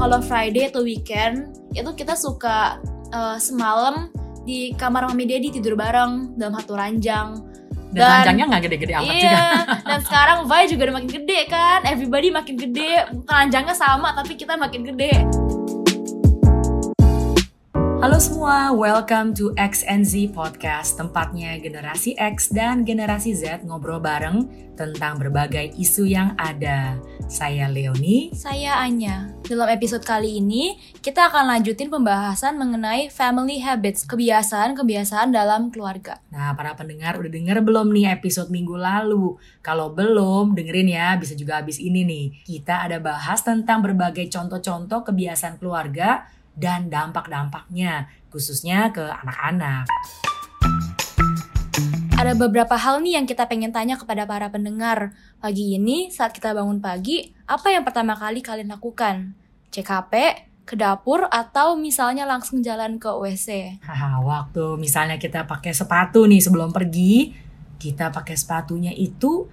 kalau Friday atau weekend itu kita suka uh, semalam di kamar mami daddy tidur bareng dalam satu ranjang. Dan, dan ranjangnya nggak gede-gede amat iya, juga dan sekarang Vi juga udah makin gede kan? Everybody makin gede ranjangnya sama tapi kita makin gede Halo semua, welcome to X and Z Podcast, tempatnya generasi X dan generasi Z ngobrol bareng tentang berbagai isu yang ada. Saya Leoni. Saya Anya. Dalam episode kali ini, kita akan lanjutin pembahasan mengenai family habits, kebiasaan-kebiasaan dalam keluarga. Nah, para pendengar udah denger belum nih episode minggu lalu? Kalau belum, dengerin ya, bisa juga habis ini nih. Kita ada bahas tentang berbagai contoh-contoh kebiasaan keluarga dan dampak-dampaknya, khususnya ke anak-anak. Ada beberapa hal nih yang kita pengen tanya kepada para pendengar. Pagi ini, saat kita bangun pagi, apa yang pertama kali kalian lakukan? Cek HP, ke dapur, atau misalnya langsung jalan ke WC? Haha, waktu misalnya kita pakai sepatu nih sebelum pergi, kita pakai sepatunya itu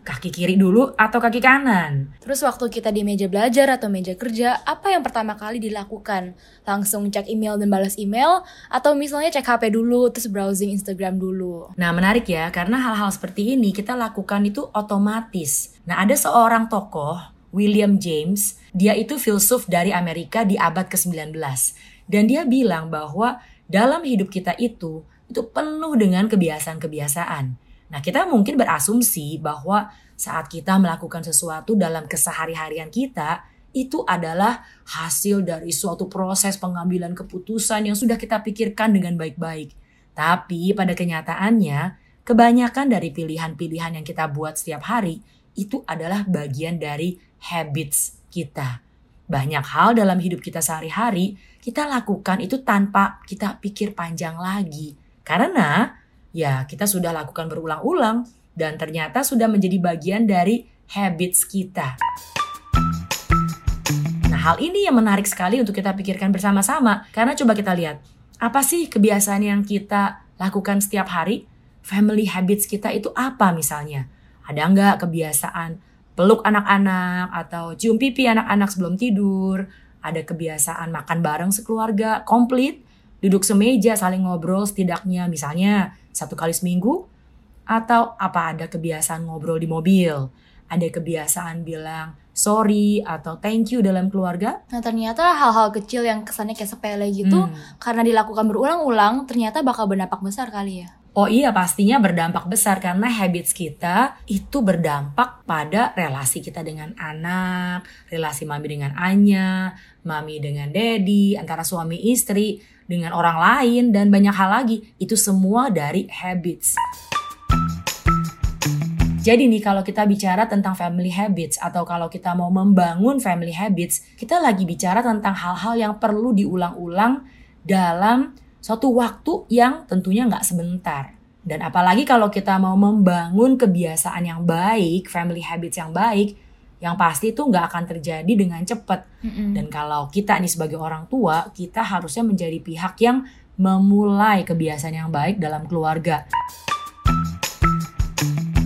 kaki kiri dulu atau kaki kanan. Terus waktu kita di meja belajar atau meja kerja, apa yang pertama kali dilakukan? Langsung cek email dan balas email? Atau misalnya cek HP dulu, terus browsing Instagram dulu? Nah menarik ya, karena hal-hal seperti ini kita lakukan itu otomatis. Nah ada seorang tokoh, William James, dia itu filsuf dari Amerika di abad ke-19. Dan dia bilang bahwa dalam hidup kita itu, itu penuh dengan kebiasaan-kebiasaan Nah, kita mungkin berasumsi bahwa saat kita melakukan sesuatu dalam kesehari-harian kita, itu adalah hasil dari suatu proses pengambilan keputusan yang sudah kita pikirkan dengan baik-baik. Tapi pada kenyataannya, kebanyakan dari pilihan-pilihan yang kita buat setiap hari itu adalah bagian dari habits kita. Banyak hal dalam hidup kita sehari-hari kita lakukan itu tanpa kita pikir panjang lagi. Karena ya kita sudah lakukan berulang-ulang dan ternyata sudah menjadi bagian dari habits kita. Nah, hal ini yang menarik sekali untuk kita pikirkan bersama-sama karena coba kita lihat, apa sih kebiasaan yang kita lakukan setiap hari? Family habits kita itu apa misalnya? Ada nggak kebiasaan peluk anak-anak atau cium pipi anak-anak sebelum tidur? Ada kebiasaan makan bareng sekeluarga komplit? Duduk semeja saling ngobrol setidaknya misalnya satu kali seminggu? Atau apa ada kebiasaan ngobrol di mobil? Ada kebiasaan bilang sorry atau thank you dalam keluarga? Nah ternyata hal-hal kecil yang kesannya kayak sepele gitu hmm. karena dilakukan berulang-ulang ternyata bakal berdampak besar kali ya. Oh iya pastinya berdampak besar karena habits kita itu berdampak pada relasi kita dengan anak, relasi mami dengan Anya, mami dengan daddy, antara suami istri, dengan orang lain dan banyak hal lagi. Itu semua dari habits. Jadi nih kalau kita bicara tentang family habits atau kalau kita mau membangun family habits, kita lagi bicara tentang hal-hal yang perlu diulang-ulang dalam suatu waktu yang tentunya nggak sebentar. Dan apalagi kalau kita mau membangun kebiasaan yang baik, family habits yang baik, yang pasti itu nggak akan terjadi dengan cepat. Mm-hmm. Dan kalau kita nih sebagai orang tua, kita harusnya menjadi pihak yang memulai kebiasaan yang baik dalam keluarga.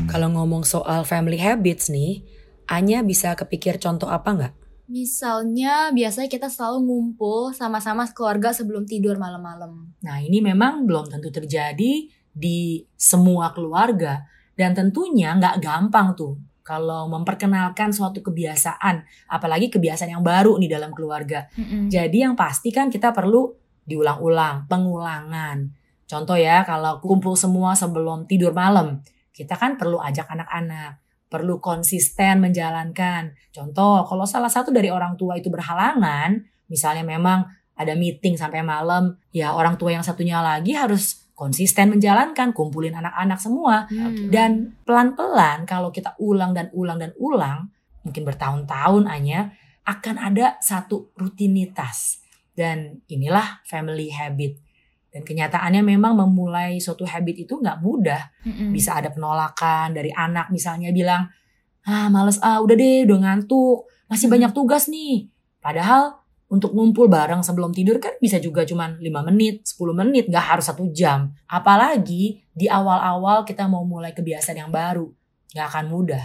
Kalau ngomong soal family habits nih, Anya bisa kepikir contoh apa nggak? Misalnya biasanya kita selalu ngumpul sama-sama keluarga sebelum tidur malam-malam. Nah ini memang belum tentu terjadi di semua keluarga. Dan tentunya nggak gampang tuh kalau memperkenalkan suatu kebiasaan, apalagi kebiasaan yang baru nih dalam keluarga. Mm-hmm. Jadi yang pasti kan kita perlu diulang-ulang, pengulangan. Contoh ya, kalau kumpul semua sebelum tidur malam, kita kan perlu ajak anak-anak, perlu konsisten menjalankan. Contoh, kalau salah satu dari orang tua itu berhalangan, misalnya memang ada meeting sampai malam, ya orang tua yang satunya lagi harus konsisten menjalankan, kumpulin anak-anak semua. Hmm. Dan pelan-pelan kalau kita ulang dan ulang dan ulang, mungkin bertahun-tahun hanya akan ada satu rutinitas. Dan inilah family habit. Dan kenyataannya memang memulai suatu habit itu nggak mudah. Hmm. Bisa ada penolakan dari anak misalnya bilang, ah males ah udah deh udah ngantuk, masih hmm. banyak tugas nih. Padahal untuk ngumpul bareng sebelum tidur kan bisa juga cuman 5 menit, 10 menit, nggak harus satu jam. Apalagi di awal-awal kita mau mulai kebiasaan yang baru, nggak akan mudah.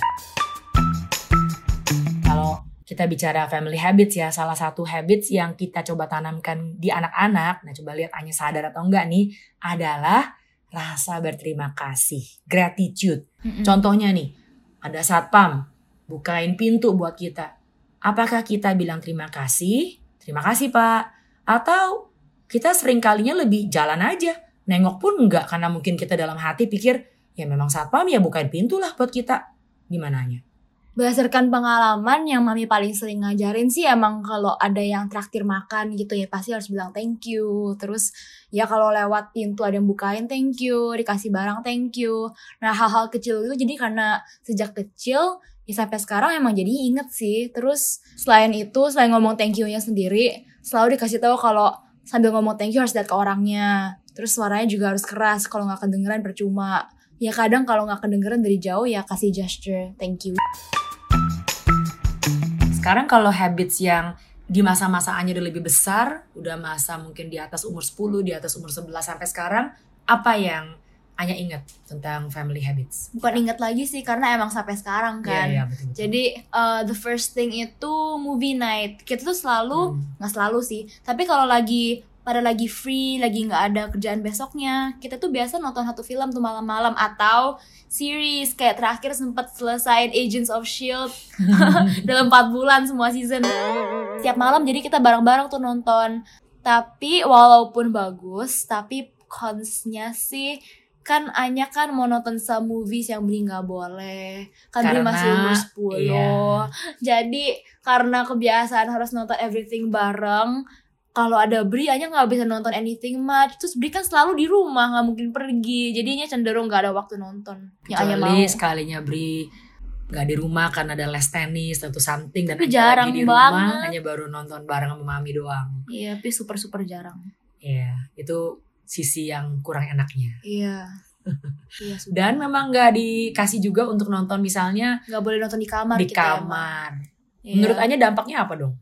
Kalau kita bicara family habits ya, salah satu habits yang kita coba tanamkan di anak-anak, nah coba lihat hanya sadar atau enggak nih, adalah rasa berterima kasih, gratitude. Mm-mm. Contohnya nih, ada satpam bukain pintu buat kita. Apakah kita bilang terima kasih? Terima kasih pak. Atau kita sering kalinya lebih jalan aja. Nengok pun enggak karena mungkin kita dalam hati pikir ya memang satpam ya bukain pintu lah buat kita. Gimana nya? Berdasarkan pengalaman yang mami paling sering ngajarin sih emang kalau ada yang traktir makan gitu ya pasti harus bilang thank you. Terus ya kalau lewat pintu ada yang bukain thank you, dikasih barang thank you. Nah hal-hal kecil itu jadi karena sejak kecil ya sampai sekarang emang jadi inget sih. Terus selain itu selain ngomong thank you-nya sendiri selalu dikasih tahu kalau sambil ngomong thank you harus lihat ke orangnya. Terus suaranya juga harus keras kalau nggak kedengeran percuma. Ya kadang kalau nggak kedengeran dari jauh ya kasih gesture thank you. Sekarang kalau habits yang di masa-masaannya udah lebih besar, udah masa mungkin di atas umur 10, di atas umur 11 sampai sekarang, apa yang hanya ingat tentang family habits? bukan inget lagi sih karena emang sampai sekarang kan. Iya, iya, betul, betul. Jadi uh, the first thing itu movie night. Kita tuh selalu Hmm. nggak selalu sih, tapi kalau lagi pada lagi free, lagi nggak ada kerjaan besoknya, kita tuh biasa nonton satu film tuh malam-malam atau series kayak terakhir sempat selesai Agents of Shield dalam 4 bulan semua season. Tiap malam jadi kita bareng-bareng tuh nonton. Tapi walaupun bagus, tapi consnya sih kan Anya kan mau nonton some movies yang beli nggak boleh. Kan Karena, masih umur 10 iya. jadi karena kebiasaan harus nonton everything bareng kalau ada Bri Anya nggak bisa nonton anything much. Terus Bri kan selalu di rumah nggak mungkin pergi. Jadinya cenderung nggak ada waktu nonton. Yang Anya mau. Kecuali sekalinya Bri gak di rumah karena ada les tenis atau something dan Tapi Anya jarang lagi di rumah banget. hanya baru nonton bareng sama mami doang. iya tapi super super jarang. Iya, itu sisi yang kurang enaknya. iya iya sudah Dan memang gak dikasih juga untuk nonton misalnya nggak boleh nonton di kamar di kita emang. kamar. Iya. Menurut Anya dampaknya apa dong?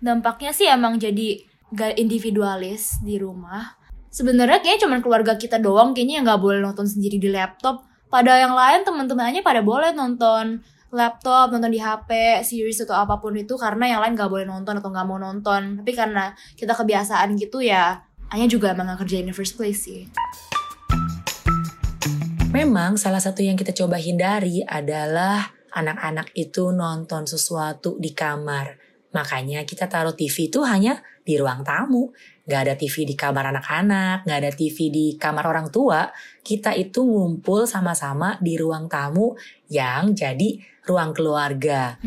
dampaknya sih emang jadi gak individualis di rumah. Sebenarnya kayaknya cuma keluarga kita doang kayaknya yang nggak boleh nonton sendiri di laptop. Pada yang lain teman-temannya pada boleh nonton laptop, nonton di HP, series atau apa pun itu karena yang lain nggak boleh nonton atau nggak mau nonton. Tapi karena kita kebiasaan gitu ya, Anya juga emang gak kerjain in the first place sih. Memang salah satu yang kita coba hindari adalah anak-anak itu nonton sesuatu di kamar. Makanya kita taruh TV itu hanya di ruang tamu. Gak ada TV di kamar anak-anak, gak ada TV di kamar orang tua. Kita itu ngumpul sama-sama di ruang tamu yang jadi ruang keluarga.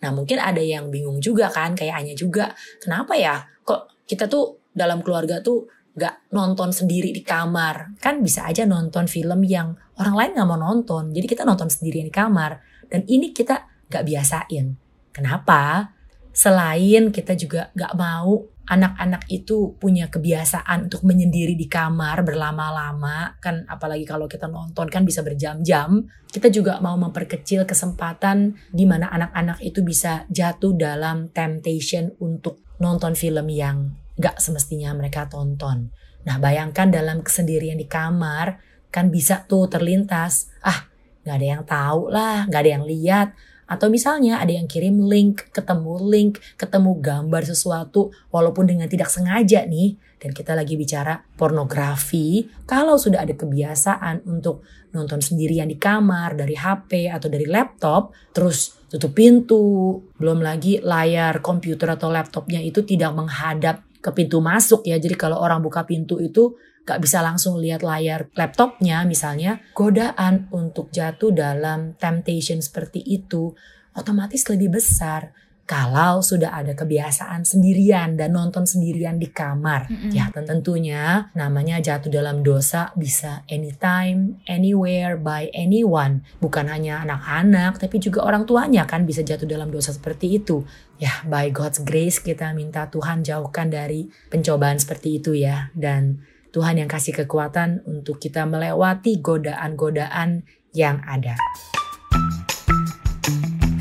Nah mungkin ada yang bingung juga kan, kayak Anya juga. Kenapa ya kok kita tuh dalam keluarga tuh gak nonton sendiri di kamar. Kan bisa aja nonton film yang orang lain gak mau nonton. Jadi kita nonton sendiri di kamar. Dan ini kita gak biasain. Kenapa? Selain kita juga gak mau anak-anak itu punya kebiasaan untuk menyendiri di kamar berlama-lama kan apalagi kalau kita nonton kan bisa berjam-jam kita juga mau memperkecil kesempatan di mana anak-anak itu bisa jatuh dalam temptation untuk nonton film yang gak semestinya mereka tonton. Nah bayangkan dalam kesendirian di kamar kan bisa tuh terlintas ah gak ada yang tahu lah gak ada yang lihat atau misalnya ada yang kirim link, ketemu link, ketemu gambar sesuatu walaupun dengan tidak sengaja nih. Dan kita lagi bicara pornografi. Kalau sudah ada kebiasaan untuk nonton sendirian di kamar dari HP atau dari laptop, terus tutup pintu, belum lagi layar komputer atau laptopnya itu tidak menghadap ke pintu masuk ya. Jadi kalau orang buka pintu itu gak bisa langsung lihat layar laptopnya misalnya, godaan untuk jatuh dalam temptation seperti itu otomatis lebih besar kalau sudah ada kebiasaan sendirian dan nonton sendirian di kamar. Mm-mm. Ya tentunya namanya jatuh dalam dosa bisa anytime, anywhere, by anyone. Bukan hanya anak-anak tapi juga orang tuanya kan bisa jatuh dalam dosa seperti itu. Ya by God's grace kita minta Tuhan jauhkan dari pencobaan seperti itu ya. Dan Tuhan yang kasih kekuatan untuk kita melewati godaan-godaan yang ada.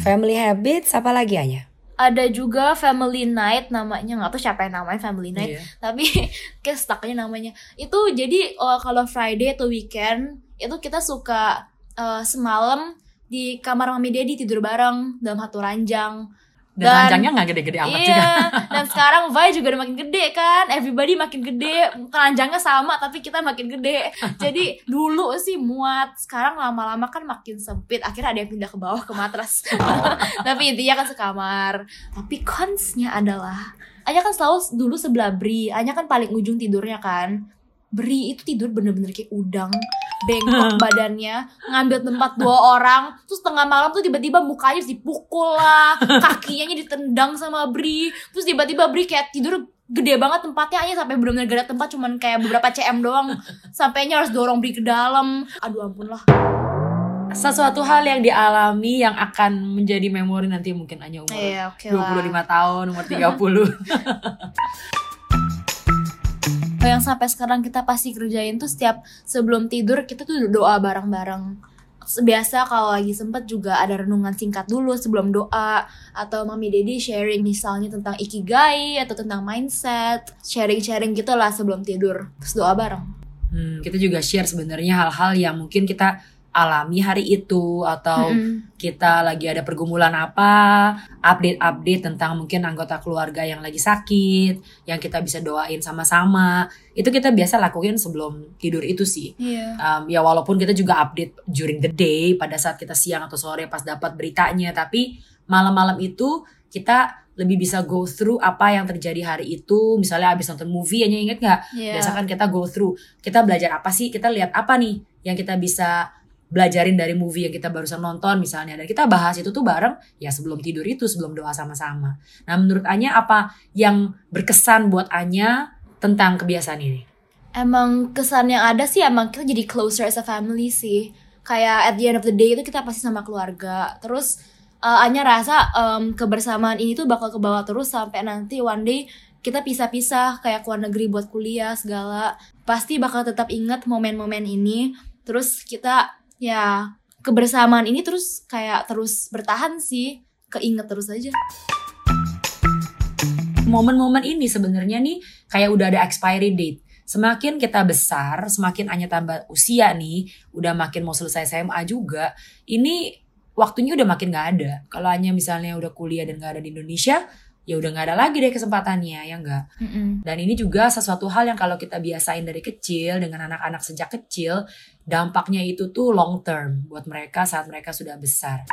Family habits apa lagi Anya? Ada juga family night namanya nggak tahu siapa yang namanya family night Iya. tapi kayak stucknya namanya itu jadi uh, kalau Friday atau weekend itu kita suka uh, semalam di kamar mami daddy tidur bareng dalam satu ranjang Dan, Dan- ranjangnya nggak gede-gede amat iya, juga. dan sekarang Vi juga udah makin gede kan. Everybody makin gede. Keranjangnya sama tapi kita makin gede. Jadi dulu sih muat Sekarang lama-lama kan makin sempit. Akhirnya ada yang pindah ke bawah ke matras. Tapi intinya kan sekamar. Tapi consnya adalah Anya kan selalu dulu sebelah Bri. Anya kan paling ujung tidurnya kan Bri itu tidur bener-bener kayak udang Bengkok badannya Ngambil tempat dua orang Terus tengah malam tuh tiba-tiba mukanya dipukul lah Kakinya ditendang sama Bri Terus tiba-tiba Bri kayak tidur gede banget tempatnya Anya sampai bener-bener gak ada tempat Cuman kayak beberapa cm doang Sampainya harus dorong Bri ke dalam. Aduh ampun lah. Sesuatu hal yang dialami yang akan menjadi memori nanti mungkin hanya umur Iya oke lah. 25 tahun, umur 30. yang sampai sekarang kita pasti kerjain tuh setiap sebelum tidur kita tuh doa bareng-bareng. Biasa kalau lagi sempet juga ada renungan singkat dulu sebelum doa atau mami dedi sharing misalnya tentang ikigai atau tentang mindset, sharing-sharing gitu lah sebelum tidur. Terus doa bareng. Hmm, kita juga share sebenarnya hal-hal yang mungkin kita alami hari itu atau Mm-mm. kita lagi ada pergumulan apa, update-update tentang mungkin anggota keluarga yang lagi sakit, yang kita bisa doain sama-sama. Itu kita biasa lakuin sebelum tidur itu sih. Iya. Um, ya walaupun kita juga update during the day pada saat kita siang atau sore pas dapat beritanya, tapi malam-malam itu kita lebih bisa go through apa yang terjadi hari itu. Misalnya abis nonton movie, hanya inget nggak? Iya. Biasa kan kita go through, kita belajar apa sih? Kita lihat apa nih yang kita bisa belajarin dari movie yang kita barusan nonton misalnya. Dan kita bahas itu tuh bareng ya sebelum tidur itu, sebelum doa sama-sama. Nah menurut Anya apa yang berkesan buat Anya tentang kebiasaan ini? Emang kesan yang ada sih emang kita jadi closer as a family sih. Kayak at the end of the day itu kita pasti sama keluarga. Terus eh, Anya rasa em, kebersamaan ini tuh bakal kebawa terus sampai nanti one day kita pisah-pisah kayak ke luar negeri buat kuliah segala. Pasti bakal tetap ingat momen-momen ini. Terus kita ya kebersamaan ini terus kayak terus bertahan sih. Keinget terus aja. momen-momen ini sebenarnya nih kayak udah ada expiry date. Semakin kita besar, semakin Anya tambah usia nih, udah makin mau selesai SMA juga, ini waktunya udah makin gak ada. Kalau Anya misalnya udah kuliah dan gak ada di Indonesia, ya udah gak ada lagi deh kesempatannya, ya enggak? Mm-mm. Dan ini juga sesuatu hal yang kalau kita biasain dari kecil dengan anak-anak sejak kecil, dampaknya itu tuh long term buat mereka saat mereka sudah besar.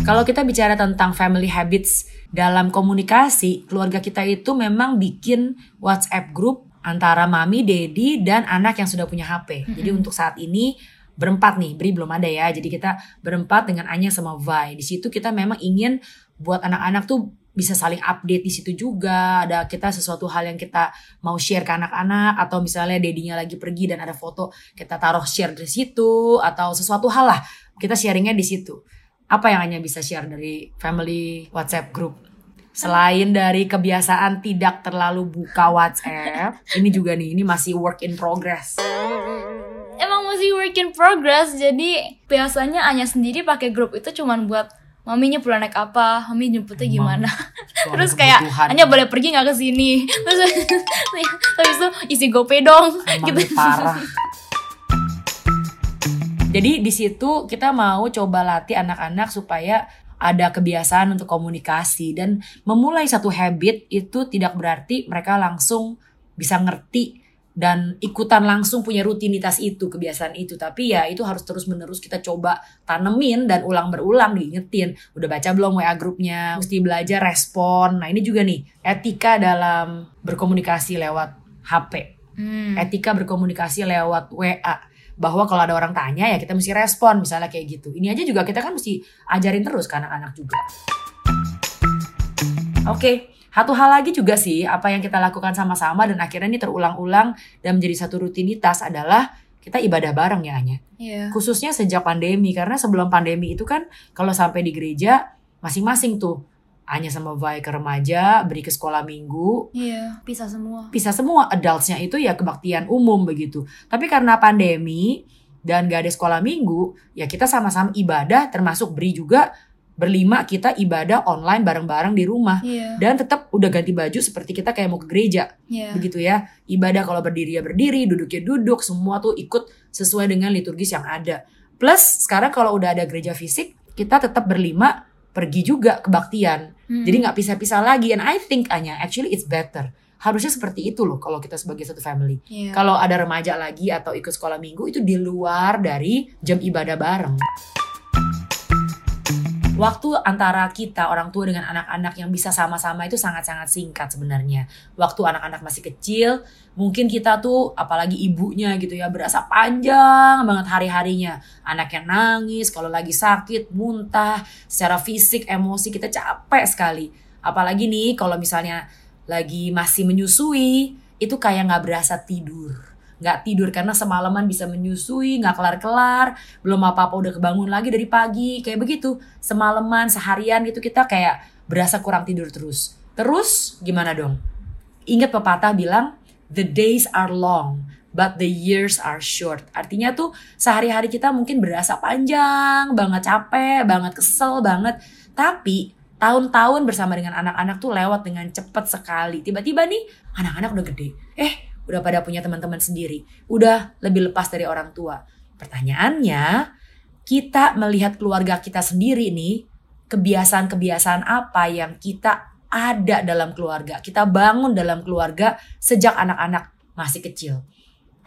Kalau kita bicara tentang family habits dalam komunikasi, keluarga kita itu memang bikin WhatsApp group antara mami, dedi, dan anak yang sudah punya HP. Jadi untuk saat ini berempat nih, Bri belum ada ya. Jadi kita berempat dengan Anya sama Vi. Di situ kita memang ingin buat anak-anak tuh bisa saling update di situ juga. Ada kita sesuatu hal yang kita mau share ke anak-anak atau misalnya dedinya lagi pergi dan ada foto kita taruh share di situ atau sesuatu hal lah kita sharingnya di situ. Apa yang hanya bisa share dari family WhatsApp group? Selain dari kebiasaan tidak terlalu buka WhatsApp, ini juga nih, ini masih work in progress. emang masih work in progress jadi biasanya Anya sendiri pakai grup itu cuman buat maminya pulang naik apa mami jemputnya Emang. gimana terus kayak kebutuhan. Anya boleh pergi nggak ke sini terus habis itu isi gopay dong Emang gitu parah. Jadi di situ kita mau coba latih anak-anak supaya ada kebiasaan untuk komunikasi dan memulai satu habit itu tidak berarti mereka langsung bisa ngerti dan ikutan langsung punya rutinitas itu kebiasaan itu. Tapi ya itu harus terus menerus kita coba tanemin dan ulang berulang diingetin. Udah baca belum WA grupnya? Mesti belajar respon. Nah ini juga nih etika dalam berkomunikasi lewat HP Hmm. etika berkomunikasi lewat WA bahwa kalau ada orang tanya ya kita mesti respon misalnya kayak gitu. Ini aja juga kita kan mesti ajarin terus ke anak-anak juga. Oke satu hal lagi juga sih apa yang kita lakukan sama-sama dan akhirnya ini terulang-ulang dan menjadi satu rutinitas adalah kita ibadah bareng ya Anya Iya. khususnya sejak pandemi karena sebelum pandemi itu kan kalau sampai di gereja masing-masing tuh Anya sama Vai ke remaja beri ke sekolah minggu Iya, pisah semua. bisa semua adultsnya itu ya kebaktian umum begitu. Tapi karena pandemi dan gak ada sekolah minggu, ya kita sama-sama ibadah termasuk beri juga berlima kita ibadah online bareng-bareng di rumah. Iya. Dan tetap udah ganti baju seperti kita kayak mau ke gereja Iya. begitu ya. Ibadah kalau berdiri ya berdiri, duduk ya duduk, semua tuh ikut sesuai dengan liturgis yang ada. Plus sekarang kalau udah ada gereja fisik, kita tetap berlima pergi juga kebaktian. Hmm. Jadi nggak pisah-pisah lagi. And I think Anya, actually it's better. Harusnya seperti itu loh kalau kita sebagai satu family. Iya. Kalau ada remaja lagi atau ikut sekolah minggu itu di luar dari jam ibadah bareng. Waktu antara kita orang tua dengan anak-anak yang bisa sama-sama itu sangat-sangat singkat sebenarnya. Waktu anak-anak masih kecil, mungkin kita tuh apalagi ibunya gitu ya berasa panjang banget hari-harinya. Anak yang nangis, kalau lagi sakit, muntah, secara fisik, emosi kita capek sekali. Apalagi nih kalau misalnya lagi masih menyusui, itu kayak nggak berasa tidur nggak tidur karena semalaman bisa menyusui nggak kelar-kelar belum apa-apa udah kebangun lagi dari pagi kayak begitu. Semalaman seharian gitu kita kayak berasa kurang tidur terus. Terus gimana dong? Ingat pepatah bilang the days are long but the years are short. Artinya tuh sehari-hari kita mungkin berasa panjang banget capek banget kesel banget. Tapi tahun-tahun bersama dengan anak-anak tuh lewat dengan cepat sekali. Tiba-tiba nih anak-anak udah gede. Eh udah pada punya teman-teman sendiri, udah lebih lepas dari orang tua. Pertanyaannya, kita melihat keluarga kita sendiri nih, kebiasaan-kebiasaan apa yang kita ada dalam keluarga, kita bangun dalam keluarga sejak anak-anak masih kecil.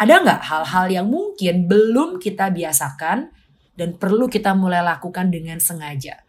Ada nggak hal-hal yang mungkin belum kita biasakan dan perlu kita mulai lakukan dengan sengaja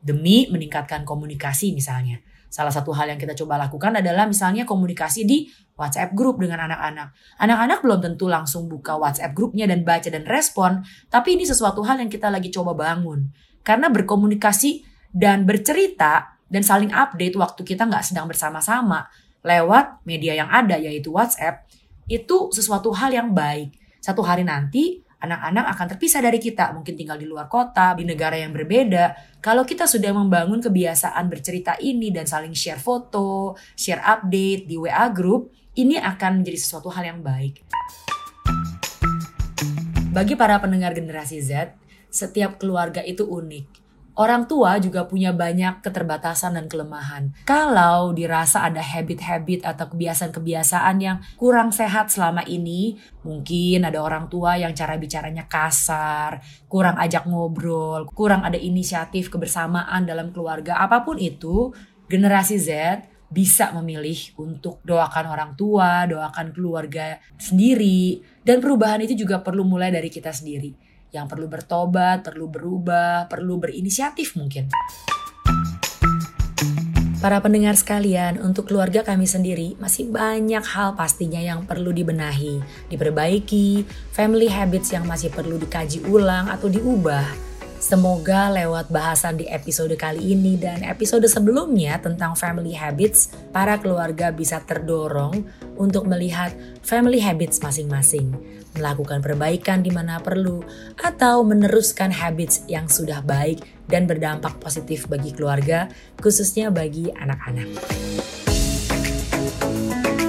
demi meningkatkan komunikasi misalnya? Salah satu hal yang kita coba lakukan adalah misalnya komunikasi di WhatsApp grup dengan anak-anak. Anak-anak belum tentu langsung buka WhatsApp grupnya dan baca dan respon, tapi ini sesuatu hal yang kita lagi coba bangun. Karena berkomunikasi dan bercerita dan saling update waktu kita nggak sedang bersama-sama lewat media yang ada yaitu WhatsApp, itu sesuatu hal yang baik. Satu hari nanti anak-anak akan terpisah dari kita, mungkin tinggal di luar kota, di negara yang berbeda. Kalau kita sudah membangun kebiasaan bercerita ini dan saling share foto, share update di WA group, ini akan menjadi sesuatu hal yang baik. Bagi para pendengar generasi Z, setiap keluarga itu unik. Orang tua juga punya banyak keterbatasan dan kelemahan. Kalau dirasa ada habit-habit atau kebiasaan-kebiasaan yang kurang sehat selama ini, mungkin ada orang tua yang cara bicaranya kasar, kurang ajak ngobrol, kurang ada inisiatif kebersamaan dalam keluarga, apa pun itu, generasi Z bisa memilih untuk doakan orang tua, doakan keluarga sendiri, dan perubahan itu juga perlu mulai dari kita sendiri yang perlu bertobat, perlu berubah, perlu berinisiatif mungkin. Para pendengar sekalian, untuk keluarga kami sendiri masih banyak hal pastinya yang perlu dibenahi, diperbaiki, family habits yang masih perlu dikaji ulang atau diubah. Semoga lewat bahasan di episode kali ini dan episode sebelumnya tentang family habits, para keluarga bisa terdorong untuk melihat family habits masing-masing, melakukan perbaikan di mana perlu, atau meneruskan habits yang sudah baik dan berdampak positif bagi keluarga, khususnya bagi anak-anak.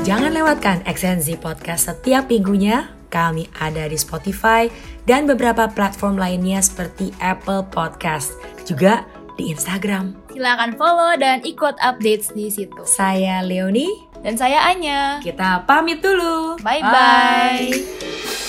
Jangan lewatkan Exensi Podcast setiap minggunya. Kami ada di Spotify dan beberapa platform lainnya seperti Apple Podcast. Juga di Instagram. Silakan follow dan ikut updates di situ. Saya Leonie. Dan saya Anya. Kita pamit dulu. Bye-bye.